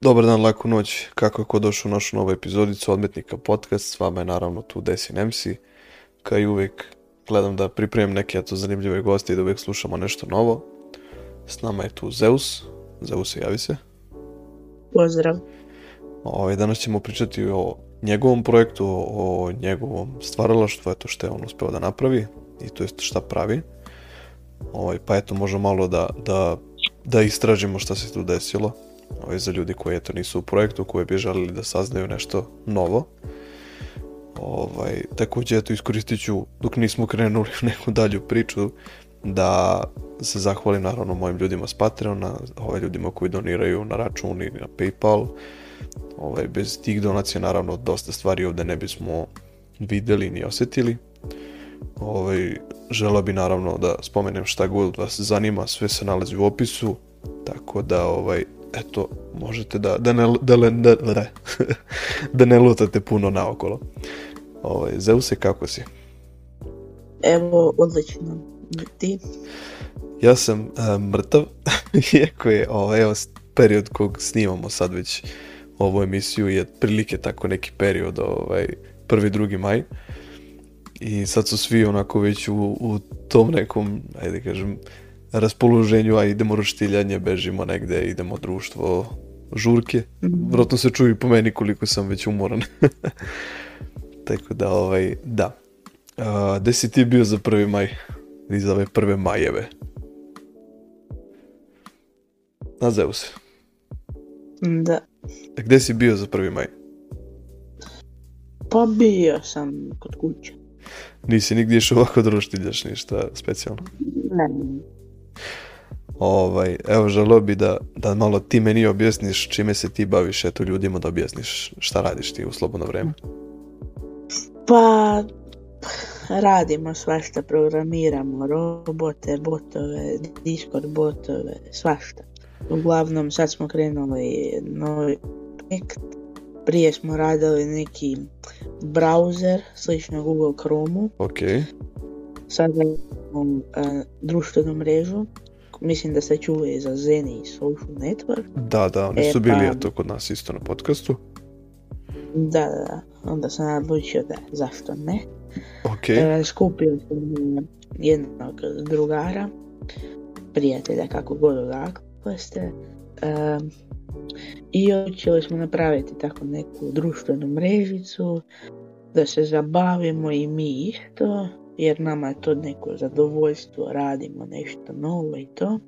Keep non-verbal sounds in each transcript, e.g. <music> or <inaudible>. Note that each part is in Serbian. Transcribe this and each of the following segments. Dobar dan, laku noć. Kako je ko došao u našu novu epizodicu Odmetnika podcast. S vama je naravno tu desi nemsi Kao i uvijek gledam da pripremim neke to zanimljive goste i da uvijek slušamo nešto novo. S nama je tu Zeus. Zeus, javi se. Pozdrav. Ovaj danas ćemo pričati o njegovom projektu, o njegovom stvaralaštvu, eto što je on uspeo da napravi i to jest šta pravi. Ovaj pa eto, možemo malo da, da, da istražimo šta se tu desilo ovaj, za ljudi koji eto nisu u projektu, koji bi želili da saznaju nešto novo. Ovaj, također eto iskoristit ću dok nismo krenuli u neku dalju priču da se zahvalim naravno mojim ljudima s Patreona, ovaj, ljudima koji doniraju na račun ili na Paypal. Ovaj, bez tih donacija naravno dosta stvari ovdje ne bismo vidjeli ni osjetili. Ovaj, želio bi naravno da spomenem šta god vas zanima, sve se nalazi u opisu, tako da ovaj, eto, možete da, da, ne, da, da, da, <laughs> da ne lutate puno naokolo. Ovaj, Zeuse, kako si? Evo, odlično. Ti? Ja sam e, mrtav, <laughs> iako je ovaj, evo, period kog snimamo sad već ovu emisiju je prilike tako neki period, ovaj, prvi, drugi maj. I sad su svi onako već u, u tom nekom, ajde kažem, raspoloženju, a idemo roštiljanje, bežimo negde, idemo društvo, žurke. Vrlo se čuju po meni koliko sam već umoran. <laughs> Tako da, ovaj, da. Uh, gde si ti bio za prvi maj? I za ove prve majeve? Na Zeus. Da. A gde si bio za prvi maj? Pa bio sam kod kuće. Nisi nigdje išao ovako društiljaš ništa specijalno? Ne, Ovaj, evo, želo bi da, da malo ti meni objasniš čime se ti baviš, eto ljudima da objasniš šta radiš ti u slobodno vrijeme. Pa, radimo svašta, programiramo robote, botove, Discord botove, svašta. Uglavnom, sad smo krenuli novi projekt. Prije smo radili neki browser, slično Google chrome Ok. Sad ovom e, mrežu. Mislim da se čuje za Zeni Social Network. Da, da, oni e, su bili pa, to kod nas isto na podcastu. Da, da, onda sam odlučio da zašto ne. Okay. E, skupio sam e, jednog drugara, prijatelja kako god odakle ste. E, i odlučili smo napraviti tako neku društvenu mrežicu da se zabavimo i mi isto jer nama je to neko zadovoljstvo, radimo nešto novo i to.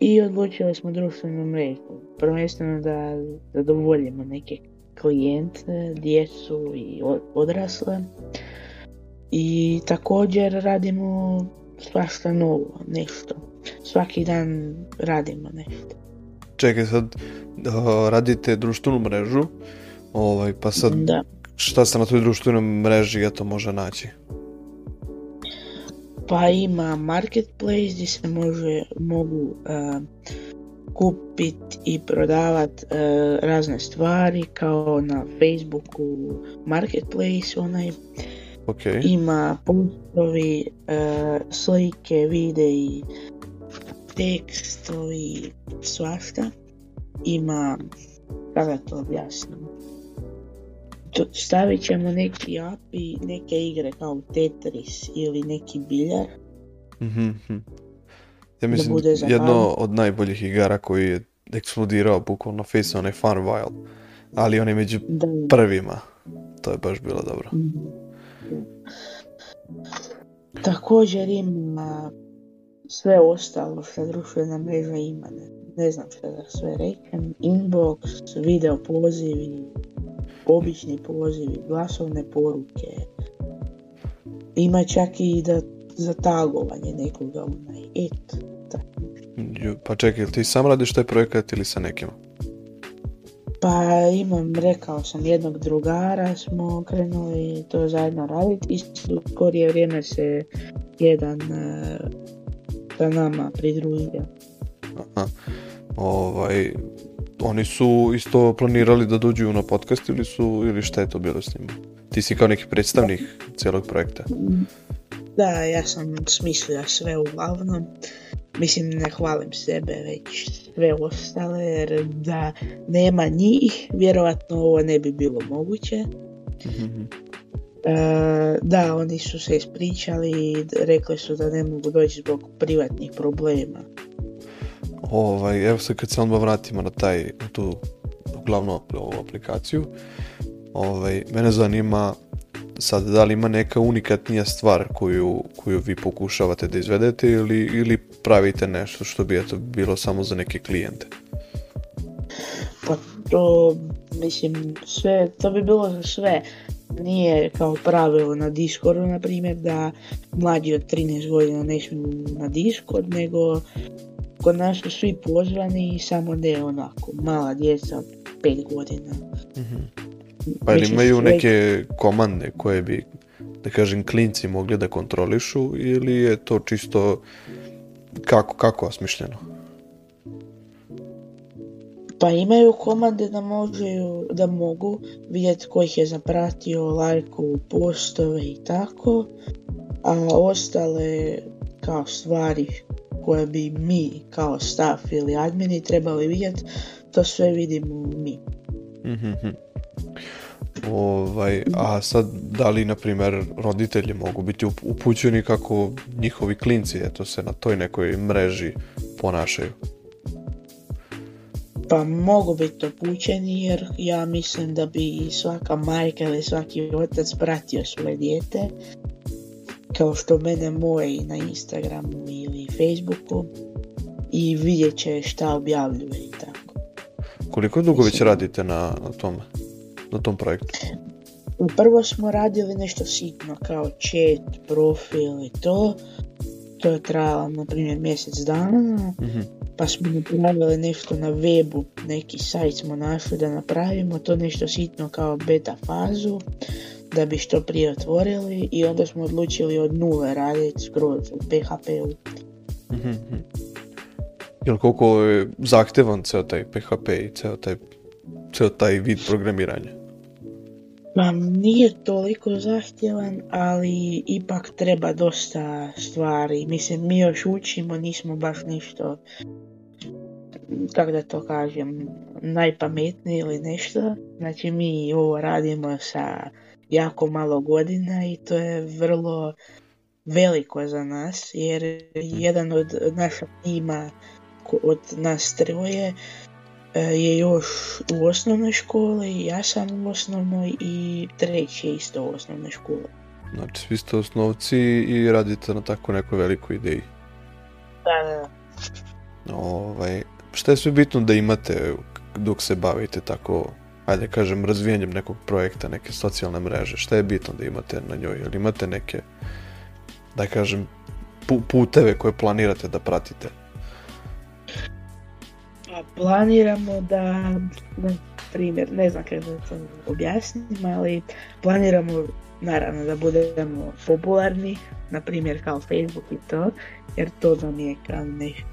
I odlučili smo društvenu mrežu, prvenstveno da zadovoljimo neke klijente, djecu i odrasle. I također radimo svašta novo, nešto. Svaki dan radimo nešto. Čekaj sad, radite društvenu mrežu, ovaj, pa sad da. šta se na toj društvenoj mreži to može naći? pa ima marketplace gdje se može, mogu e, kupiti i prodavati e, razne stvari kao na Facebooku marketplace onaj. Okay. Ima postovi, uh, slike, i tekstovi, svašta. Ima, kada to objasnim, stavit ćemo neki API, neke igre kao Tetris ili neki biljar. mm mhm. Ja mislim jedno od najboljih igara koji je eksplodirao bukvalno face i fun Wild, ali on je među prvima. To je baš bilo dobro. Mhm. Također ima sve ostalo što društvena mreža ima, ne, znam što da sve rekam, inbox, video pozivi, obični pozivi, glasovne poruke. Ima čak i da za tagovanje nekoga onaj et. Pa čekaj, ti sam radiš taj projekat ili sa nekim? Pa imam, rekao sam, jednog drugara smo krenuli to zajedno raditi. Isto skorije vrijeme se jedan e, sa nama pridružio. Aha. Ovaj, oni su isto planirali da dođu na podcast ili su, ili šta je to bilo s njima? Ti si kao neki predstavnik cijelog projekta. Da, ja sam smislila sve uglavnom. Mislim, ne hvalim sebe, već sve ostale, jer da nema njih, vjerovatno ovo ne bi bilo moguće. Mhm. E, da, oni su se ispričali, rekli su da ne mogu doći zbog privatnih problema. Ovaj, evo sad kad se onda vratimo na taj, tu glavnu ovu aplikaciju, ovaj, mene zanima sad da li ima neka unikatnija stvar koju, koju vi pokušavate da izvedete ili, ili pravite nešto što bi eto bilo samo za neke klijente? Pa to, mislim, sve, to bi bilo za sve. Nije kao pravilo na Discordu, na primjer, da mlađi od 13 godina ne na Discord, nego kod nas su svi pozvani i samo ne onako, mala djeca pet 5 godina. Mm-hmm. Pa ili imaju neke komande koje bi, da kažem, klinci mogli da kontrolišu ili je to čisto kako, kako osmišljeno? Pa imaju komande da, mogu da mogu vidjeti ko ih je zapratio, lajku, postove i tako, a ostale kao stvari koje bi mi kao staff ili admini trebali vidjeti, to sve vidimo mi. mm Ovaj, a sad, da li, na primjer, roditelji mogu biti upućeni kako njihovi klinci eto, se na toj nekoj mreži ponašaju? Pa mogu biti upućeni jer ja mislim da bi svaka majka ili svaki otac pratio svoje dijete kao što mene moje i na Instagramu i Facebooku i vidjet će šta objavljuje i tako. Koliko dugo već radite na, tom, na tom projektu? Prvo smo radili nešto sitno kao chat, profil i to. To je trajalo na primjer mjesec dana. mm Pa smo napravili nešto na webu, neki sajt smo našli da napravimo, to nešto sitno kao beta fazu da bi što prije otvorili i onda smo odlučili od nule raditi skroz u PHP-u mm Jel koliko je zahtjevan ceo taj PHP i ceo taj, ceo taj vid programiranja? Ma, nije toliko zahtjevan, ali ipak treba dosta stvari. Mislim, mi još učimo, nismo baš nešto, kako da to kažem, najpametniji ili nešto. Znači, mi ovo radimo sa jako malo godina i to je vrlo veliko za nas jer jedan od naša tima od nas troje e, je još u osnovnoj školi, ja sam u osnovnoj i treći je isto u osnovnoj školi. Znači svi ste osnovci i radite na tako nekoj velikoj ideji. Da, da, da. Ovaj, šta je sve bitno da imate dok se bavite tako, ajde kažem, razvijanjem nekog projekta, neke socijalne mreže? Šta je bitno da imate na njoj? Jel imate neke da kažem, puteve koje planirate da pratite? planiramo da, na primjer, ne znam kako da objasnim, ali planiramo naravno da budemo popularni, na primjer kao Facebook i to, jer to nam je kao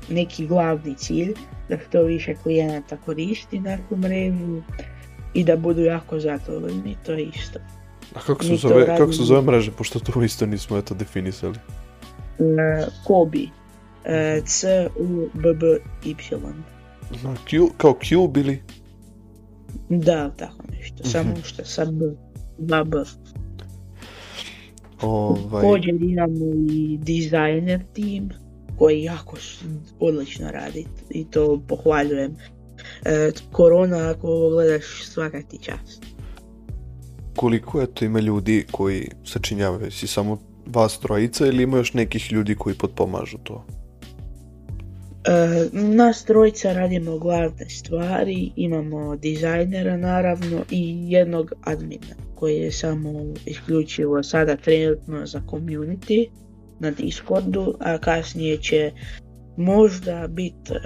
neki glavni cilj, da što više klijenata koristi našu mrežu i da budu jako zadovoljni, to je isto. A kako se, zove, kako se zove mreže, pošto to <laughs> isto nismo eto definisali? E, Kobi. E, C-U-B-B-Y. Na Q, kao Q bili? Da, tako nešto. Mhm. Samo što sa B. Ovaj... imamo i designer tim koji jako odlično radi i to pohvaljujem. E, korona ako ovo gledaš svaka ti čast koliko to ima ljudi koji sačinjavaju, si samo vas trojica ili ima još nekih ljudi koji potpomažu to? E, nas trojica radimo glavne stvari, imamo dizajnera naravno i jednog admina koji je samo isključivo sada trenutno za community na Discordu, a kasnije će možda biti e,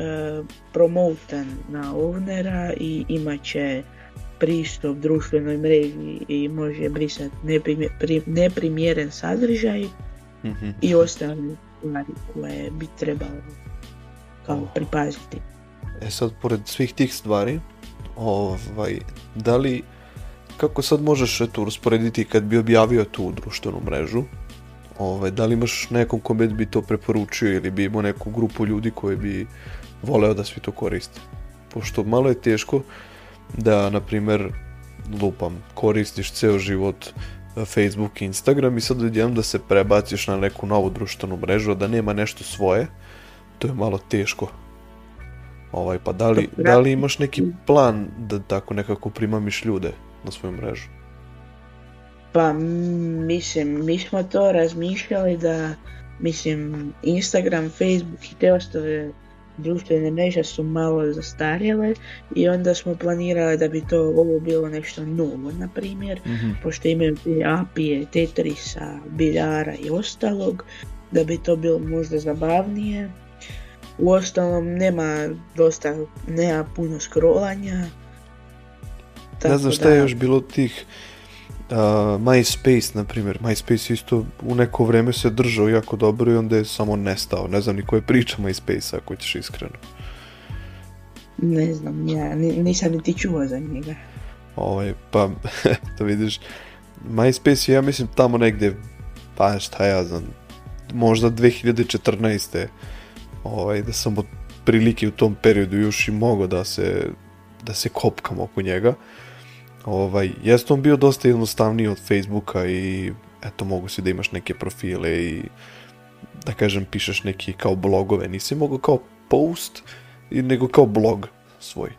promoten na ovnera i imat će pristup društvenoj mreži i može brisati neprimjeren sadržaj mm i ostale stvari koje bi trebalo kao pripaziti. E sad, pored svih tih stvari, ovaj, da li, kako sad možeš eto, rasporediti kad bi objavio tu društvenu mrežu, ovaj, da li imaš nekom kome bi to preporučio ili bi imao neku grupu ljudi koji bi voleo da svi to koriste? Pošto malo je teško, da, na primjer, lupam, koristiš ceo život e, Facebook i Instagram i sad odjednom da se prebaciš na neku novu društvenu mrežu, a da nema nešto svoje, to je malo teško. Ovaj, pa da li, da li imaš neki plan da tako nekako primamiš ljude na svoju mrežu? Pa, mislim, mi smo to razmišljali da, mislim, Instagram, Facebook i te ostale društvene mreže su malo zastarjele i onda smo planirali da bi to ovo bilo nešto novo, na primjer, mhm. pošto imaju apije, tetrisa, biljara i ostalog, da bi to bilo možda zabavnije. U ostalom nema dosta, nema puno skrolanja. Ne znam šta je još bilo tih MySpace, na primjer, MySpace isto u neko vreme se držao jako dobro i onda je samo nestao. Ne znam ni koje priča MySpace, ako ćeš iskreno. Ne znam, ja nisam niti čuo za njega. Ovaj, pa, <laughs> da vidiš, MySpace je, ja mislim, tamo negde, pa šta ja znam, možda 2014. Ovaj, da sam od prilike u tom periodu još i mogao da se, da se kopkam oko njega. Ovaj, jeste on bio dosta jednostavniji od Facebooka i eto mogu si da imaš neke profile i da kažem pišeš neki kao blogove, nisi mogao kao post nego kao blog svoj.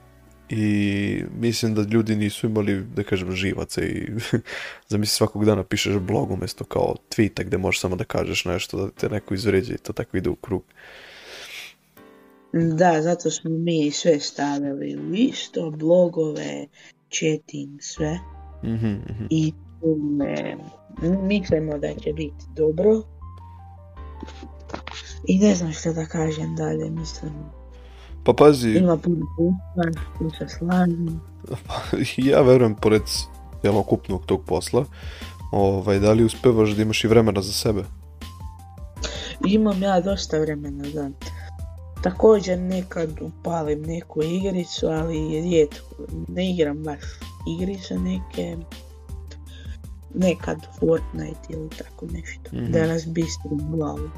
I mislim da ljudi nisu imali, da kažem, živaca i <laughs> zamisli svakog dana pišeš blog umjesto kao tweeta gdje možeš samo da kažeš nešto, da te neko izvređe i to tako ide u krug. Da, zato smo mi sve stavili u isto, blogove, chatting, sve. mm I tu me, mislimo da će biti dobro. I ne znam što da kažem dalje, mislim. Pa pazi. Ima puno puta, tu se slažem. ja verujem, pored cjelokupnog tog posla, ovaj, da li uspevaš da imaš i vremena za sebe? Imam ja dosta vremena, da. Također nekad upalim neku igricu, ali rijetko. Ne igram baš igrice neke. Nekad Fortnite ili tako nešto. Mm-hmm. Da razbistrim glavu.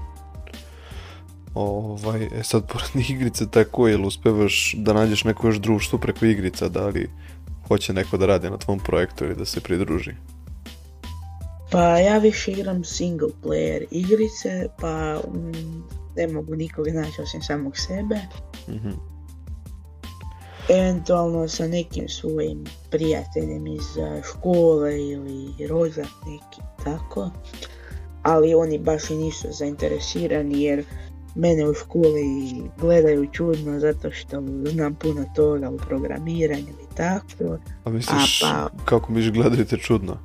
Ovaj, e sad, pored <laughs> igrice tako, jel uspevaš da nađeš neko još društvo preko igrica, da li hoće neko da radi na tvom projektu ili da se pridruži? Pa ja više igram single player igrice, pa mm, ne mogu nikog naći osim samog sebe. Mm-hmm. Eventualno sa nekim svojim prijateljem iz e, škole ili rođak neki tako. Ali oni baš i nisu zainteresirani jer mene u školi gledaju čudno zato što znam puno toga u programiranju i tako. A misliš pa- kako mi gledaju čudno?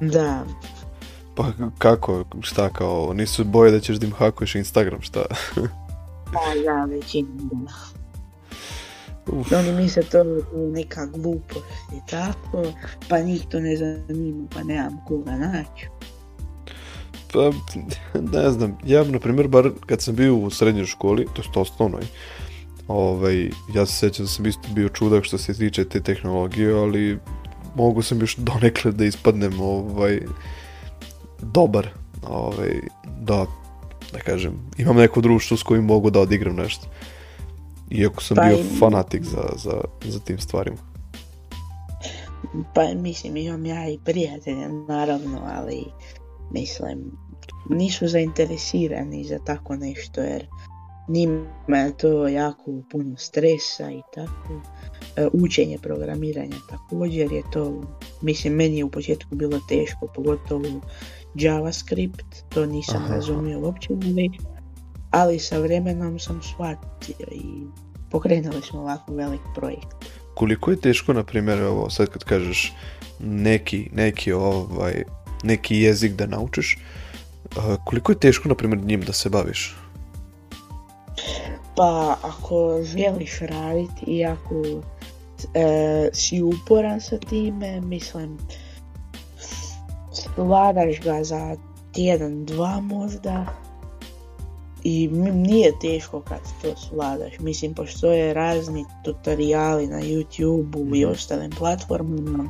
Da, pa kako, šta kao, nisu boje da ćeš da im hakuješ Instagram, šta? pa ja već da. Uf. Oni misle to neka glupost i tako, pa njih to ne zanima, pa nemam koga naći. Pa, ne znam, ja na primjer, bar kad sam bio u srednjoj školi, to je to osnovnoj, ovaj, ja se sjećam da sam isto bio čudak što se tiče te tehnologije, ali mogu sam još donekle da ispadnem ovaj, dobar ovaj, da, da kažem, imam neko društvo s kojim mogu da odigram nešto. Iako sam pa bio fanatik za, za, za tim stvarima. Pa mislim, imam ja i prijatelja, naravno, ali mislim, nisu zainteresirani za tako nešto, jer nima je to jako puno stresa i tako. E, učenje programiranja također je to, mislim, meni je u početku bilo teško, pogotovo JavaScript, to nisam razumio uopće, ali, ali sa vremenom sam shvatio i pokrenuli smo ovako velik projekt. Koliko je teško, na primjer, ovo sad kad kažeš neki, neki, ovaj, neki jezik da naučiš, eh, koliko je teško, na primjer, njim da se baviš? Pa, ako želiš raditi i ako eh, si uporan sa time, mislim, Vladaš ga za tjedan, dva možda. I nije teško kad to svladaš. Mislim, postoje razni tutoriali na YouTube-u i mhm. ostalim platformama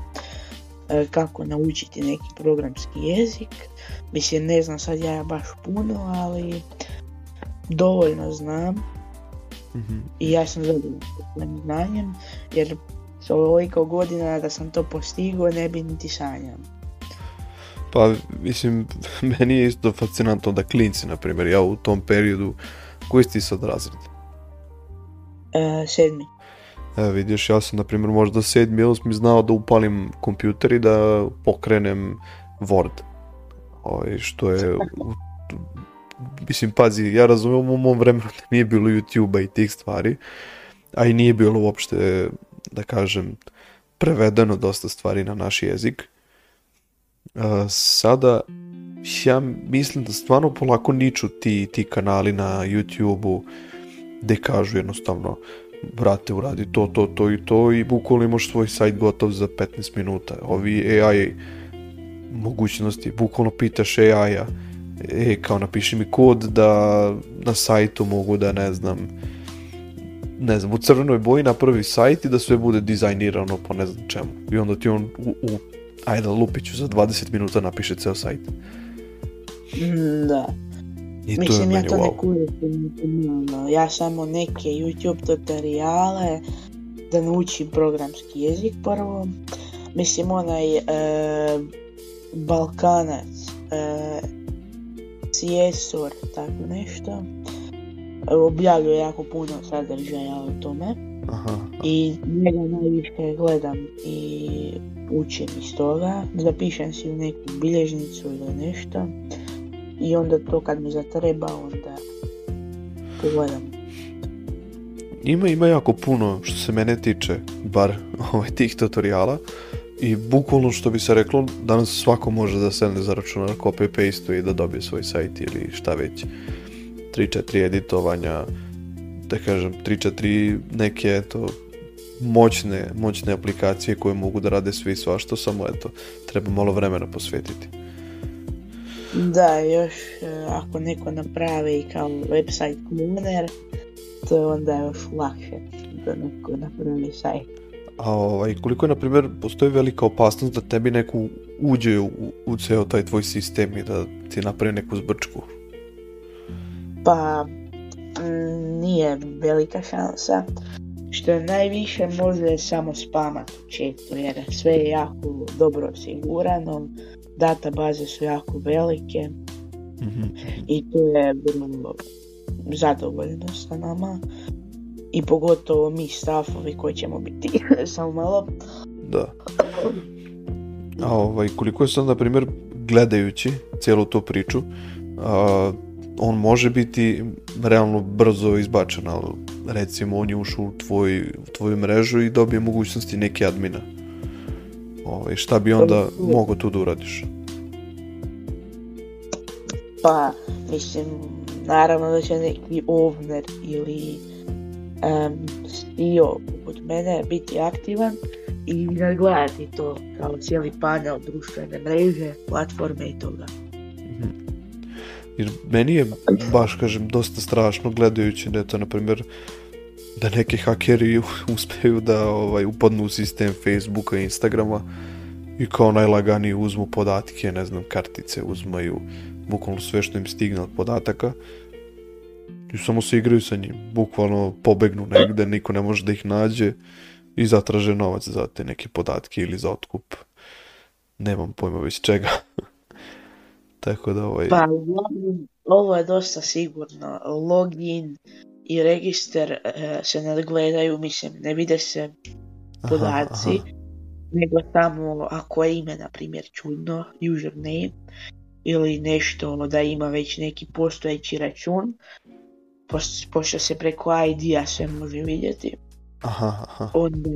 e, kako naučiti neki programski jezik. Mislim, ne znam sad ja baš puno, ali dovoljno znam. Mhm. I ja sam zadovoljan znanjem, jer s ovoliko godina da sam to postigao ne bi niti sanjao. Pa, mislim, <laughs> meni je isto fascinantno da klinci, na primjer, ja u tom periodu, koji ste sad razred? E, sedmi. E, vidiš, ja sam, na primjer, možda sedmi, mi znao da upalim kompjuter i da pokrenem Word. Ovaj, što je... mislim, pazi, ja razumijem u mom vremenu da <laughs> nije bilo YouTube-a i tih stvari, a i nije bilo uopšte, da kažem, prevedeno dosta stvari na naš jezik sada ja mislim da stvarno polako niču ti, ti kanali na YouTube-u kažu jednostavno brate uradi to, to, to i to i bukvalno imaš svoj sajt gotov za 15 minuta. Ovi AI mogućnosti, bukvalno pitaš AI-a e, kao napiši mi kod da na sajtu mogu da ne znam ne znam, u crvenoj boji na prvi sajt i da sve bude dizajnirano po ne znam čemu. I onda ti on u ajde Lupiću za 20 minuta napiše ceo sajt. Da. I Mislim, to je ja to ne ono, ja samo neke YouTube tutoriale da naučim programski jezik prvo. Mislim, onaj e, Balkanac, e, tako nešto. objavio jako puno sadržaja o tome. Aha. I njega najviše gledam i učim iz toga, zapišem si u neku bilježnicu ili nešto i onda to kad mi zatreba onda pogledam. Ima, ima jako puno što se mene tiče, bar <laughs> ovaj, tih tutoriala i bukvalno što bi se reklo, danas svako može da se ne zaračuna na copy paste i da dobije svoj sajt ili šta već. 3-4 editovanja, da kažem 3-4 neke eto moćne, moćne aplikacije koje mogu da rade sve i svašto, samo eto, treba malo vremena posvetiti. Da, još e, ako neko napravi kao website cloner, to je onda još lakše da neko napravi sajt. A ovaj, koliko je, na primjer, postoji velika opasnost da tebi neko uđe u, u ceo taj tvoj sistem i da ti napravi neku zbrčku? Pa, nije velika šansa. Što je najviše može samo spamat u chatu jer sve je jako dobro osigurano, databaze su jako velike mhm. i to je bilo zadovoljno sa nama i pogotovo mi stafovi koji ćemo biti <laughs> samo malo. Da. A ovaj, koliko je sam, na primjer, gledajući cijelu tu priču, a, on može biti realno brzo izbačen, ali recimo on je ušao u, tvoj, tvoju mrežu i dobije mogućnosti neke admina. Ove, ovaj, šta bi onda mogao tu da uradiš? Pa, mislim, naravno da će neki ovner ili um, stio od mene biti aktivan i nadgledati to kao cijeli panel društvene mreže, platforme i toga. Jer meni je, baš kažem, dosta strašno gledajući da to, na primjer, da neki hakeri <laughs> uspeju da ovaj, upadnu u sistem Facebooka i Instagrama i kao najlaganiji uzmu podatke, ne znam, kartice uzmaju, bukvalno sve što im stigne od podataka i samo se igraju sa njim, bukvalno pobegnu negde, niko ne može da ih nađe i zatraže novac za te neke podatke ili za otkup. Nemam pojma već čega. <laughs> Tako da ovaj- Pa, ovo je dosta sigurno. Login i register e, se ne gledaju, mislim, ne vide se podaci. Nego samo ako je ime, na primjer, čudno, username, ili nešto ono da ima već neki postojeći račun, pošto se preko ID-a sve može vidjeti. Aha, Onda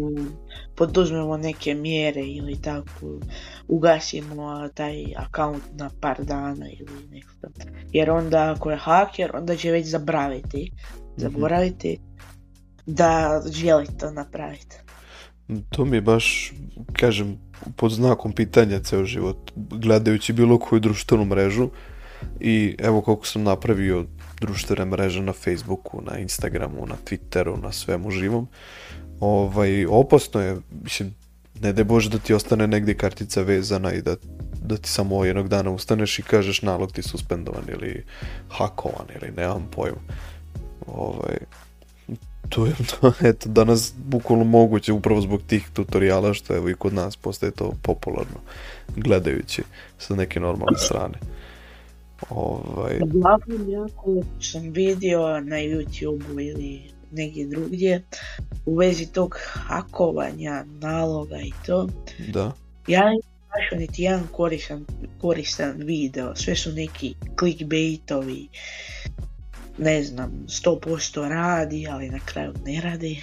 poduzmemo neke mjere ili tako, ugasimo taj akaunt na par dana ili nešto. Jer onda ako je haker, onda će već zabraviti, mhm. zaboraviti da želi to napraviti. To mi je baš, kažem, pod znakom pitanja ceo život, gledajući bilo koju društvenu mrežu i evo koliko sam napravio društvene mreže na Facebooku, na Instagramu, na Twitteru, na svemu živom. Ovaj, opasno je, mislim, ne daj Bože da ti ostane negdje kartica vezana i da, da ti samo jednog dana ustaneš i kažeš nalog ti suspendovan ili hakovan ili nemam pojma. Ovaj, to je, <laughs> eto, danas bukvalno moguće upravo zbog tih tutoriala što evo i kod nas postaje to popularno gledajući sa neke normalne strane. Ovaj... Uglavnom, ja sam vidio na youtube ili negdje drugdje, u vezi tog hakovanja, naloga i to, da. ja našao niti jedan koristan, video, sve su neki clickbaitovi, ne znam, 100% radi, ali na kraju ne radi.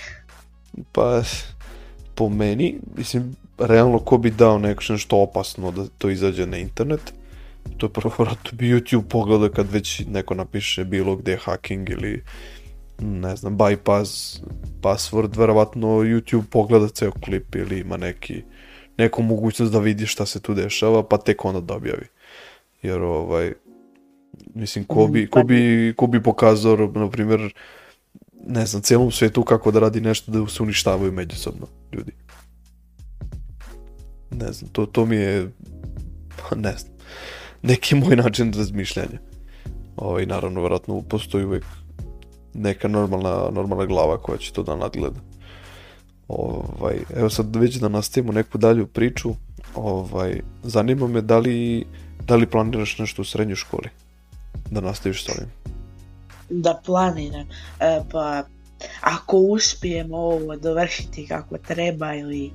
Pa, po meni, mislim, realno ko bi dao nešto što opasno da to izađe na internet, to je prvo <laughs> bi YouTube pogledao kad već neko napiše bilo gde hacking ili ne znam, bypass password, verovatno YouTube pogleda ceo klip ili ima neki neku mogućnost da vidi šta se tu dešava, pa tek onda da objavi. Jer ovaj, mislim, ko bi, ko bi, ko bi pokazao, na primjer, ne znam, cijelom svijetu kako da radi nešto da se uništavaju međusobno ljudi. Ne znam, to, to mi je, <laughs> ne znam neki moj način razmišljanja. I ovaj, naravno, vjerojatno postoji uvijek neka normalna, normalna glava koja će to da nadgleda. Ovaj, evo sad već da nastavimo neku dalju priču, ovaj, zanima me da li, da li planiraš nešto u srednjoj školi da nastaviš s ovim? Da planiram, e, pa ako uspijem ovo dovršiti kako treba ili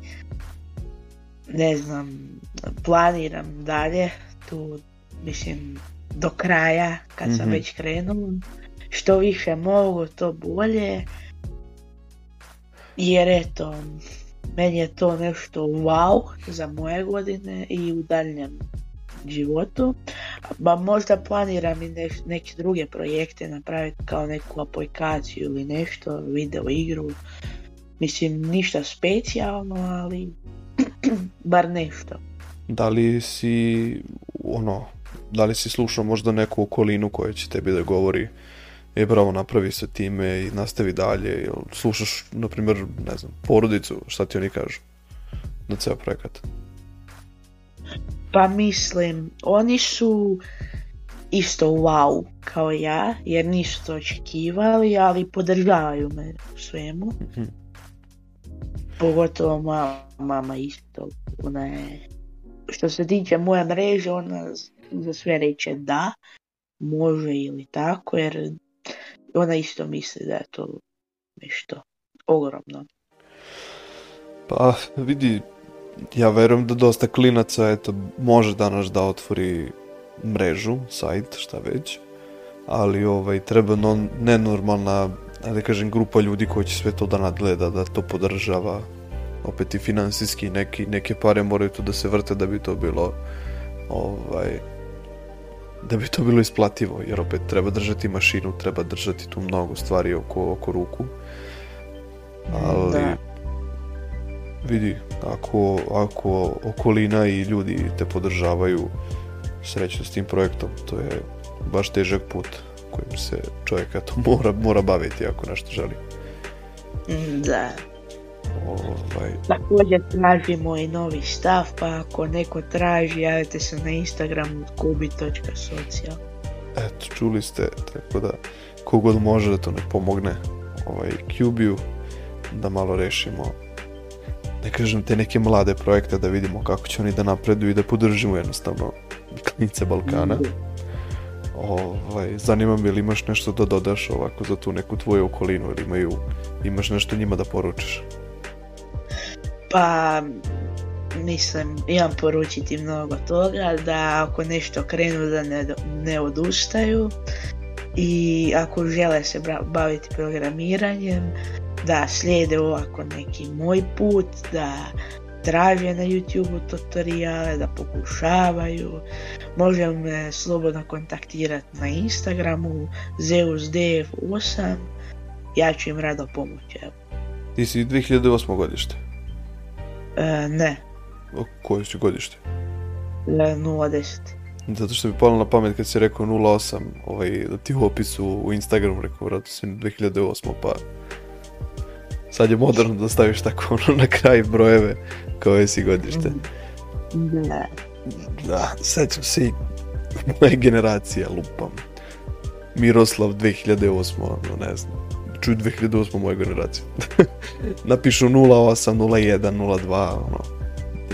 ne znam, planiram dalje tu mislim, do kraja kad sam mhm. već krenula. Što više mogu, to bolje. Jer eto, meni je to nešto wow za moje godine i u daljem životu. ba možda planiram i neke druge projekte napraviti kao neku aplikaciju ili nešto, video igru. Mislim, ništa specijalno, ali <clears throat> bar nešto. Da li si ono, da li si slušao možda neku okolinu koja će tebi da govori je bravo napravi se time i nastavi dalje, slušaš, na primjer, ne znam, porodicu, šta ti oni kažu na ceo projekat? Pa mislim, oni su isto wow kao ja, jer nisu to očekivali, ali podržavaju me u svemu. Mhm. Pogotovo mama, mama isto, ona Što se tiče moje mreže, ona za sve reće da, može ili tako, jer ona isto misli da je to nešto ogromno. Pa vidi, ja verujem da dosta klinaca eto, može danas da otvori mrežu, sajt, šta već, ali ovaj, treba non, nenormalna, da kažem, grupa ljudi koji će sve to da nadgleda, da to podržava, opet i financijski neki, neke pare moraju tu da se vrte da bi to bilo ovaj, da bi to bilo isplativo, jer opet treba držati mašinu, treba držati tu mnogo stvari oko, oko ruku. Ali, vidi, ako, ako okolina i ljudi te podržavaju srećno s tim projektom, to je baš težak put kojim se čovjek eto, mora, mora baviti ako nešto želi. Da, Ovaj. Također tražimo i novi stav, pa ako neko traži, javite se na instagram kubi.social. Eto, čuli ste, tako da kogod može da to ne pomogne ovaj, Kubiju, da malo rešimo Ne kažem te neke mlade projekte da vidimo kako će oni da napreduju i da podržimo jednostavno klinice Balkana. Mhm. Ovaj, zanimam me li imaš nešto da dodaš ovako za tu neku tvoju okolinu ili imaju, imaš nešto njima da poručiš? Pa, mislim, imam poručiti mnogo toga, da ako nešto krenu da ne, odustaju i ako žele se baviti programiranjem, da slijede ovako neki moj put, da traže na YouTube tutoriale, da pokušavaju. Može me slobodno kontaktirati na Instagramu ZeusDF8, ja ću im rado pomoći. Ti si 2008. godište? E, ne. O, koje si godište? E, 0.10. Zato što bi palo na pamet kad si rekao 08, ovaj, da ti u opisu u Instagramu rekao, vratu 2008, pa sad je moderno da staviš tako ono na kraj brojeve koje si godište. Ne. Da, sećam se i moje generacija lupam. Miroslav 2008, no ne znam čuju 2008. moje generacije. <laughs> Napišu 08, 01, 02, ono,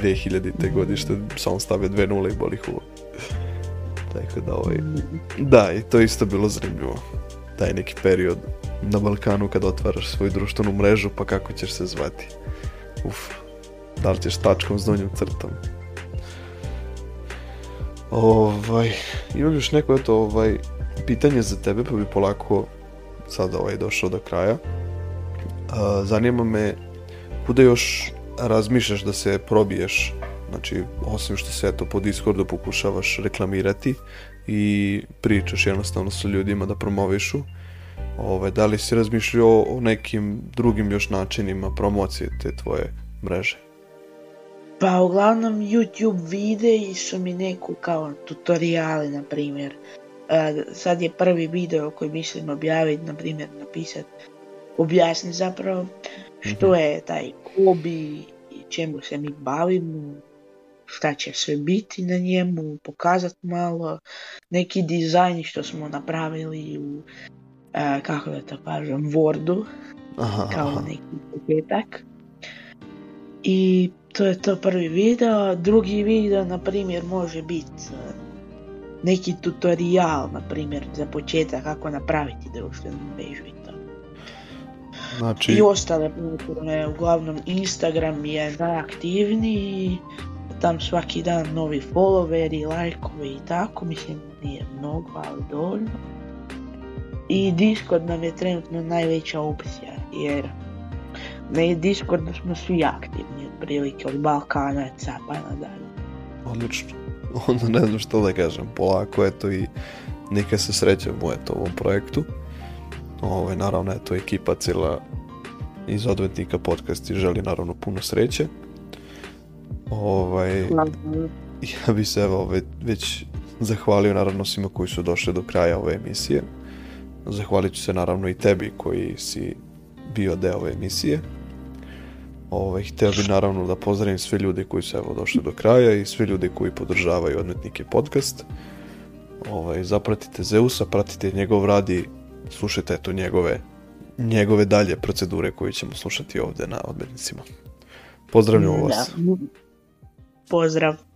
2000. te godište, samo stave dve nule i boli huvo. Tako da ovaj, Da, i to isto bilo zanimljivo. Taj neki period na Balkanu kad otvaraš svoju društvenu mrežu, pa kako ćeš se zvati. Uf, da li ćeš tačkom s donjom crtom? Ovaj, imam još neko, eto, ovaj, pitanje za tebe, pa bi polako sad ovaj došao do kraja. E, zanima me kuda još razmišljaš da se probiješ, znači osim što se eto po Discordu pokušavaš reklamirati i pričaš jednostavno sa ljudima da promovišu, Ove, ovaj, da li si razmišljao o nekim drugim još načinima promocije te tvoje mreže? Pa uglavnom YouTube videi su mi neku kao tutoriali, na primjer sad je prvi video koji mislim objaviti, na primjer napisati, objasni zapravo što mhm. je taj i čemu se mi bavimo, šta će sve biti na njemu, pokazati malo neki dizajn što smo napravili u, kako da to kažem, Wordu, kao neki početak I to je to prvi video, drugi video, na primjer, može biti neki tutorial, na primjer, za početak kako napraviti društvenu mrežu i znači- I ostale platforme, uglavnom Instagram je najaktivniji, tam svaki dan novi followeri, lajkovi i tako, mislim nije mnogo, ali dovoljno. I Discord nam je trenutno najveća opcija, jer na Discordu smo svi aktivni, prilike od Balkanaca pa nadalje. Odlično. <laughs> onda ne znam što da kažem, polako to i neka se srećem u ovom projektu. Ovo, ovaj, naravno eto ekipa cijela iz odvetnika podcasti želi naravno puno sreće. Ovaj, ja bi se evo već, zahvalio naravno svima koji su došli do kraja ove emisije. Zahvalit ću se naravno i tebi koji si bio deo ove emisije. Ove, ovaj, htio bi naravno da pozdravim sve ljude koji su evo došli do kraja i svi ljude koji podržavaju Odmetnike podcast. Ove, ovaj, zapratite Zeusa, pratite njegov radi, slušajte eto njegove, njegove dalje procedure koje ćemo slušati ovdje na Odmetnicima. Pozdravljamo vas. Pozdrav.